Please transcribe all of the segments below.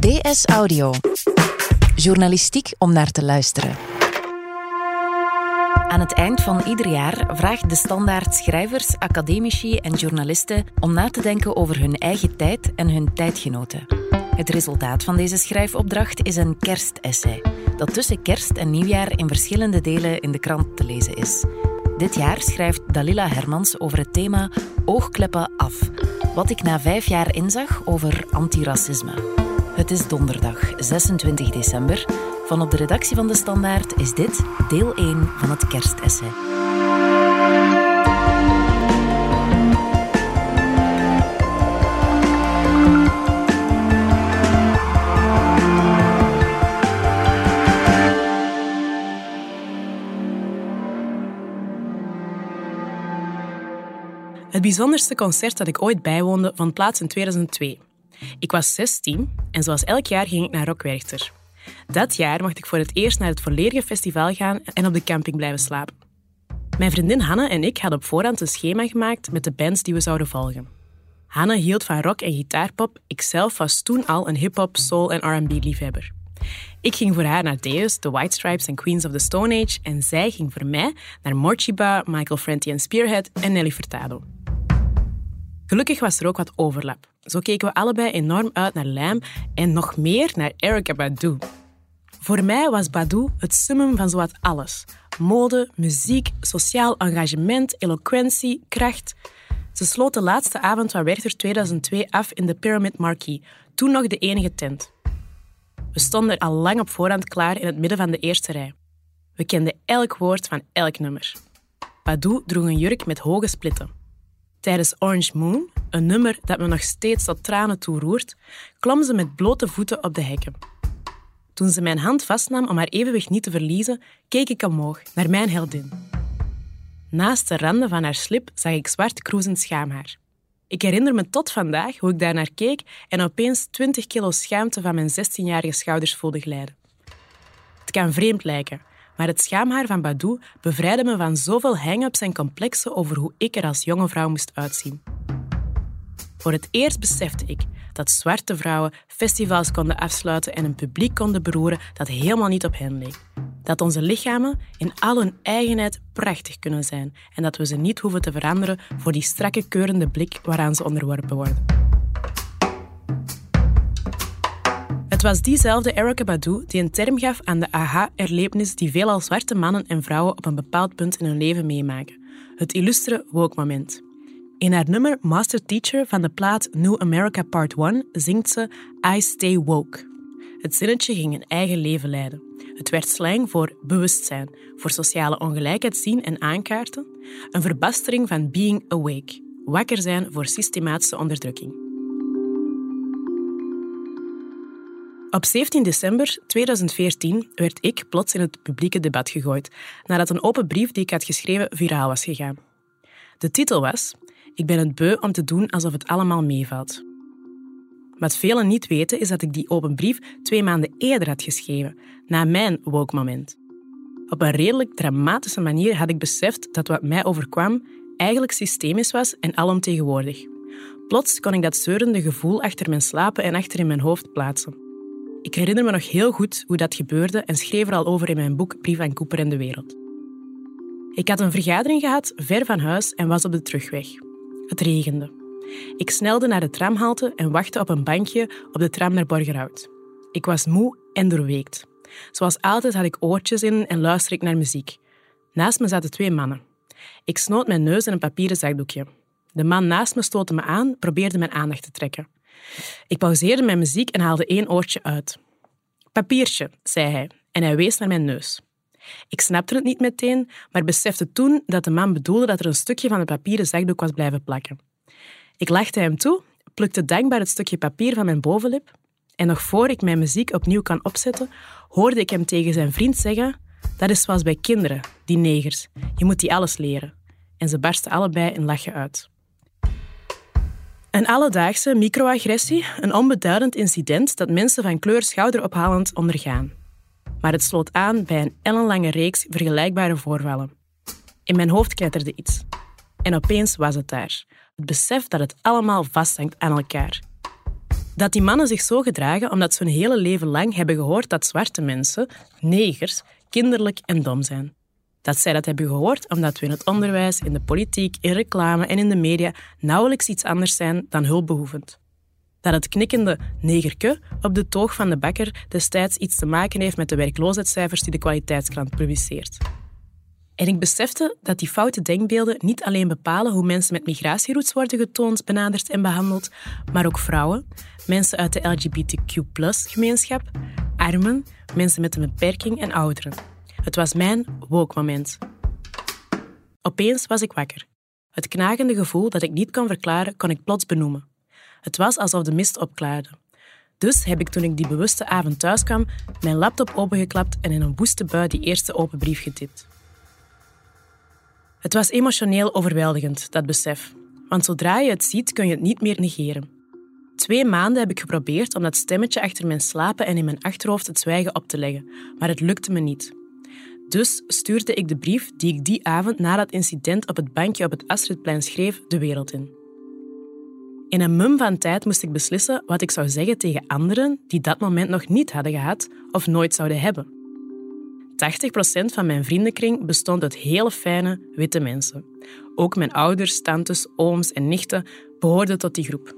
DS Audio. Journalistiek om naar te luisteren. Aan het eind van ieder jaar vraagt de standaard schrijvers, academici en journalisten om na te denken over hun eigen tijd en hun tijdgenoten. Het resultaat van deze schrijfopdracht is een kerstessay, dat tussen kerst en nieuwjaar in verschillende delen in de krant te lezen is. Dit jaar schrijft Dalila Hermans over het thema Oogkleppen af, wat ik na vijf jaar inzag over antiracisme. Het is donderdag 26 december. Van op de redactie van De Standaard is dit deel 1 van het kerstessay. Het bijzonderste concert dat ik ooit bijwoonde vond plaats in 2002. Ik was 16 en zoals elk jaar ging ik naar Rockwerchter. Dat jaar mocht ik voor het eerst naar het volledige festival gaan en op de camping blijven slapen. Mijn vriendin Hanne en ik hadden op voorhand een schema gemaakt met de bands die we zouden volgen. Hanne hield van rock en gitaarpop, ikzelf was toen al een hip-hop, soul en RB-liefhebber. Ik ging voor haar naar Deus, The White Stripes en Queens of the Stone Age en zij ging voor mij naar Morchiba, Michael Franti en Spearhead en Nelly Furtado. Gelukkig was er ook wat overlap. Zo keken we allebei enorm uit naar Lam en nog meer naar Erykah Badu. Voor mij was Badu het summum van zowat alles. Mode, muziek, sociaal engagement, eloquentie, kracht. Ze sloot de laatste avond van Werchter 2002 af in de Pyramid Marquee, toen nog de enige tent. We stonden al lang op voorhand klaar in het midden van de eerste rij. We kenden elk woord van elk nummer. Badu droeg een jurk met hoge splitten. Tijdens Orange Moon, een nummer dat me nog steeds tot tranen toeroert, klom ze met blote voeten op de hekken. Toen ze mijn hand vastnam om haar evenwicht niet te verliezen, keek ik omhoog naar mijn heldin. Naast de randen van haar slip zag ik zwart kroezend schaamhaar. Ik herinner me tot vandaag hoe ik daar naar keek en opeens 20 kilo schaamte van mijn 16-jarige schouders voelde glijden. Het kan vreemd lijken, maar het schaamhaar van Badou bevrijdde me van zoveel hang-ups en complexen over hoe ik er als jonge vrouw moest uitzien. Voor het eerst besefte ik dat zwarte vrouwen festivals konden afsluiten en een publiek konden beroeren dat helemaal niet op hen leek. Dat onze lichamen in al hun eigenheid prachtig kunnen zijn en dat we ze niet hoeven te veranderen voor die strakke keurende blik waaraan ze onderworpen worden. Het was diezelfde Erykah Badu die een term gaf aan de aha-erlevenis die veelal zwarte mannen en vrouwen op een bepaald punt in hun leven meemaken. Het illustre woke-moment. In haar nummer Master Teacher van de plaat New America Part 1 zingt ze I Stay Woke. Het zinnetje ging een eigen leven leiden. Het werd slang voor bewustzijn, voor sociale ongelijkheid zien en aankaarten, een verbastering van being awake, wakker zijn voor systematische onderdrukking. Op 17 december 2014 werd ik plots in het publieke debat gegooid, nadat een open brief die ik had geschreven viraal was gegaan. De titel was Ik ben het beu om te doen alsof het allemaal meevalt. Wat velen niet weten is dat ik die open brief twee maanden eerder had geschreven, na mijn woke-moment. Op een redelijk dramatische manier had ik beseft dat wat mij overkwam eigenlijk systemisch was en alomtegenwoordig. Plots kon ik dat zeurende gevoel achter mijn slapen en achter in mijn hoofd plaatsen. Ik herinner me nog heel goed hoe dat gebeurde en schreef er al over in mijn boek Brief aan Cooper en de Wereld. Ik had een vergadering gehad ver van huis en was op de terugweg. Het regende. Ik snelde naar de tramhalte en wachtte op een bankje op de tram naar Borgerhout. Ik was moe en doorweekt. Zoals altijd had ik oortjes in en luisterde ik naar muziek. Naast me zaten twee mannen. Ik snoot mijn neus in een papieren zakdoekje. De man naast me stootte me aan, probeerde mijn aandacht te trekken. Ik pauzeerde mijn muziek en haalde één oortje uit. Papiertje, zei hij, en hij wees naar mijn neus. Ik snapte het niet meteen, maar besefte toen dat de man bedoelde dat er een stukje van de papieren zakdoek was blijven plakken. Ik lachte hem toe, plukte dankbaar het stukje papier van mijn bovenlip en nog voor ik mijn muziek opnieuw kan opzetten, hoorde ik hem tegen zijn vriend zeggen dat is zoals bij kinderen, die negers. Je moet die alles leren. En ze barsten allebei in lachen uit. Een alledaagse microagressie, een onbeduidend incident dat mensen van kleur schouderophalend ondergaan. Maar het sloot aan bij een ellenlange reeks vergelijkbare voorvallen. In mijn hoofd knetterde iets. En opeens was het daar. Het besef dat het allemaal vasthangt aan elkaar. Dat die mannen zich zo gedragen omdat ze hun hele leven lang hebben gehoord dat zwarte mensen, negers, kinderlijk en dom zijn. Dat zij dat hebben gehoord omdat we in het onderwijs, in de politiek, in reclame en in de media nauwelijks iets anders zijn dan hulpbehoevend. Dat het knikkende negerke op de toog van de bakker destijds iets te maken heeft met de werkloosheidscijfers die de kwaliteitskrant publiceert. En ik besefte dat die foute denkbeelden niet alleen bepalen hoe mensen met migratieroutes worden getoond, benaderd en behandeld, maar ook vrouwen, mensen uit de LGBTQ-gemeenschap, armen, mensen met een beperking en ouderen. Het was mijn woke-moment. Opeens was ik wakker. Het knagende gevoel dat ik niet kon verklaren, kon ik plots benoemen. Het was alsof de mist opklaarde. Dus heb ik toen ik die bewuste avond thuis kwam, mijn laptop opengeklapt en in een woeste bui die eerste open brief getipt. Het was emotioneel overweldigend, dat besef. Want zodra je het ziet, kun je het niet meer negeren. Twee maanden heb ik geprobeerd om dat stemmetje achter mijn slapen en in mijn achterhoofd het zwijgen op te leggen, maar het lukte me niet. Dus stuurde ik de brief die ik die avond na dat incident op het bankje op het Astridplein schreef de wereld in. In een mum van tijd moest ik beslissen wat ik zou zeggen tegen anderen die dat moment nog niet hadden gehad of nooit zouden hebben. 80% van mijn vriendenkring bestond uit hele fijne, witte mensen. Ook mijn ouders, tantes, ooms en nichten behoorden tot die groep.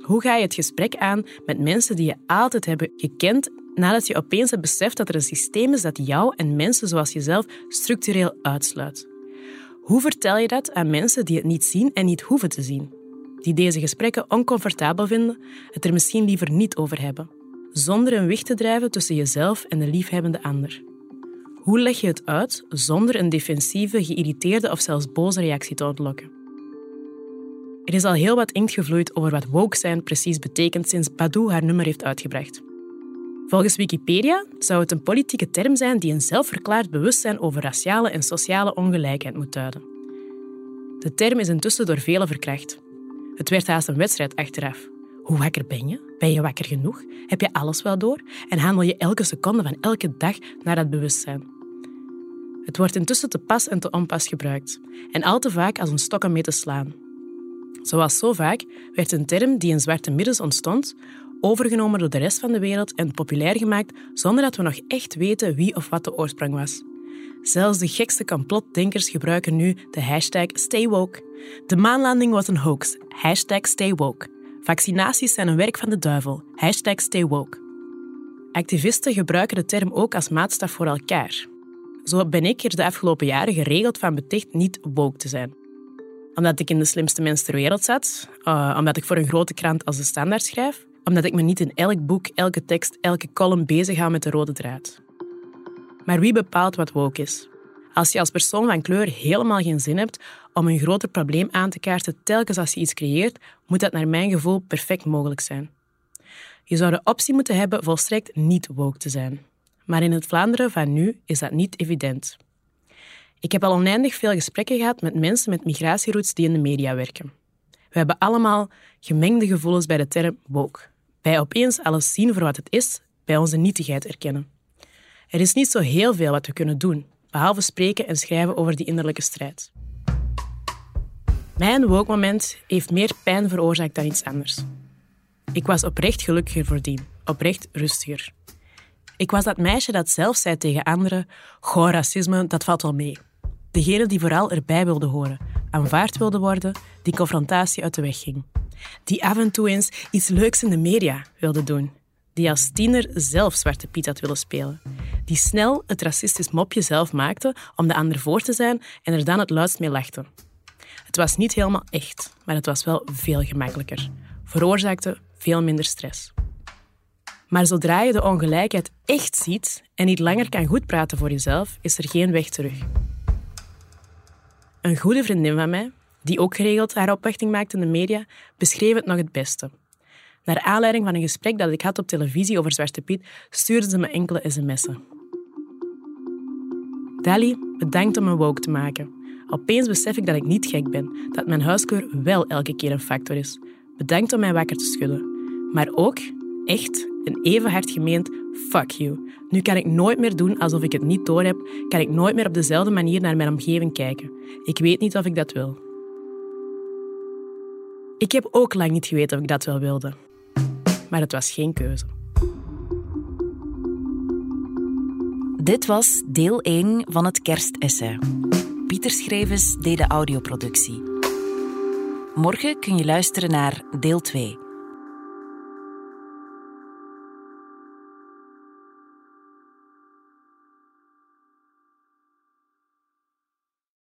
Hoe ga je het gesprek aan met mensen die je altijd hebben gekend nadat je opeens hebt beseft dat er een systeem is dat jou en mensen zoals jezelf structureel uitsluit? Hoe vertel je dat aan mensen die het niet zien en niet hoeven te zien? Die deze gesprekken oncomfortabel vinden, het er misschien liever niet over hebben, zonder een wicht te drijven tussen jezelf en de liefhebbende ander? Hoe leg je het uit zonder een defensieve, geïrriteerde of zelfs boze reactie te ontlokken? Er is al heel wat inkt gevloeid over wat woke zijn precies betekent sinds Badu haar nummer heeft uitgebracht. Volgens Wikipedia zou het een politieke term zijn die een zelfverklaard bewustzijn over raciale en sociale ongelijkheid moet duiden. De term is intussen door velen verkracht. Het werd haast een wedstrijd achteraf. Hoe wakker ben je? Ben je wakker genoeg? Heb je alles wel door? En handel je elke seconde van elke dag naar dat bewustzijn? Het wordt intussen te pas en te onpas gebruikt. En al te vaak als een stok om mee te slaan. Zoals zo vaak werd een term die in zwarte middens ontstond, overgenomen door de rest van de wereld en populair gemaakt zonder dat we nog echt weten wie of wat de oorsprong was. Zelfs de gekste complotdenkers gebruiken nu de hashtag StayWoke. De maanlanding was een hoax. Hashtag StayWoke. Vaccinaties zijn een werk van de duivel. Hashtag StayWoke. Activisten gebruiken de term ook als maatstaf voor elkaar. Zo ben ik er de afgelopen jaren geregeld van beticht niet woke te zijn omdat ik in de slimste mensen ter wereld zat, uh, omdat ik voor een grote krant als de Standaard schrijf, omdat ik me niet in elk boek, elke tekst, elke column bezig met de rode draad. Maar wie bepaalt wat woke is? Als je als persoon van kleur helemaal geen zin hebt om een groter probleem aan te kaarten telkens als je iets creëert, moet dat naar mijn gevoel perfect mogelijk zijn. Je zou de optie moeten hebben volstrekt niet woke te zijn. Maar in het Vlaanderen van nu is dat niet evident. Ik heb al oneindig veel gesprekken gehad met mensen met migratieroutes die in de media werken. We hebben allemaal gemengde gevoelens bij de term woke. Bij opeens alles zien voor wat het is, bij onze nietigheid erkennen. Er is niet zo heel veel wat we kunnen doen, behalve spreken en schrijven over die innerlijke strijd. Mijn woke-moment heeft meer pijn veroorzaakt dan iets anders. Ik was oprecht gelukkiger voordien, oprecht rustiger. Ik was dat meisje dat zelf zei tegen anderen: Goh, racisme, dat valt wel mee. Degene die vooral erbij wilde horen, aanvaard wilde worden, die confrontatie uit de weg ging. Die af en toe eens iets leuks in de media wilde doen. Die als tiener zelf Zwarte Piet had willen spelen. Die snel het racistisch mopje zelf maakte om de ander voor te zijn en er dan het luidst mee lachte. Het was niet helemaal echt, maar het was wel veel gemakkelijker. Veroorzaakte veel minder stress. Maar zodra je de ongelijkheid echt ziet en niet langer kan goed praten voor jezelf, is er geen weg terug. Een goede vriendin van mij, die ook geregeld haar opwachting maakte in de media, beschreef het nog het beste. Naar aanleiding van een gesprek dat ik had op televisie over Zwarte Piet, stuurde ze me enkele sms'en. Dali, bedankt om me woke te maken. Opeens besef ik dat ik niet gek ben, dat mijn huiskleur wel elke keer een factor is. Bedankt om mij wakker te schudden. Maar ook, echt, een even hard gemeend fuck you. Nu kan ik nooit meer doen alsof ik het niet doorheb, kan ik nooit meer op dezelfde manier naar mijn omgeving kijken. Ik weet niet of ik dat wil. Ik heb ook lang niet geweten of ik dat wel wilde. Maar het was geen keuze. Dit was deel 1 van het kerstessay. Pieter Schrevens deed de audioproductie. Morgen kun je luisteren naar deel 2.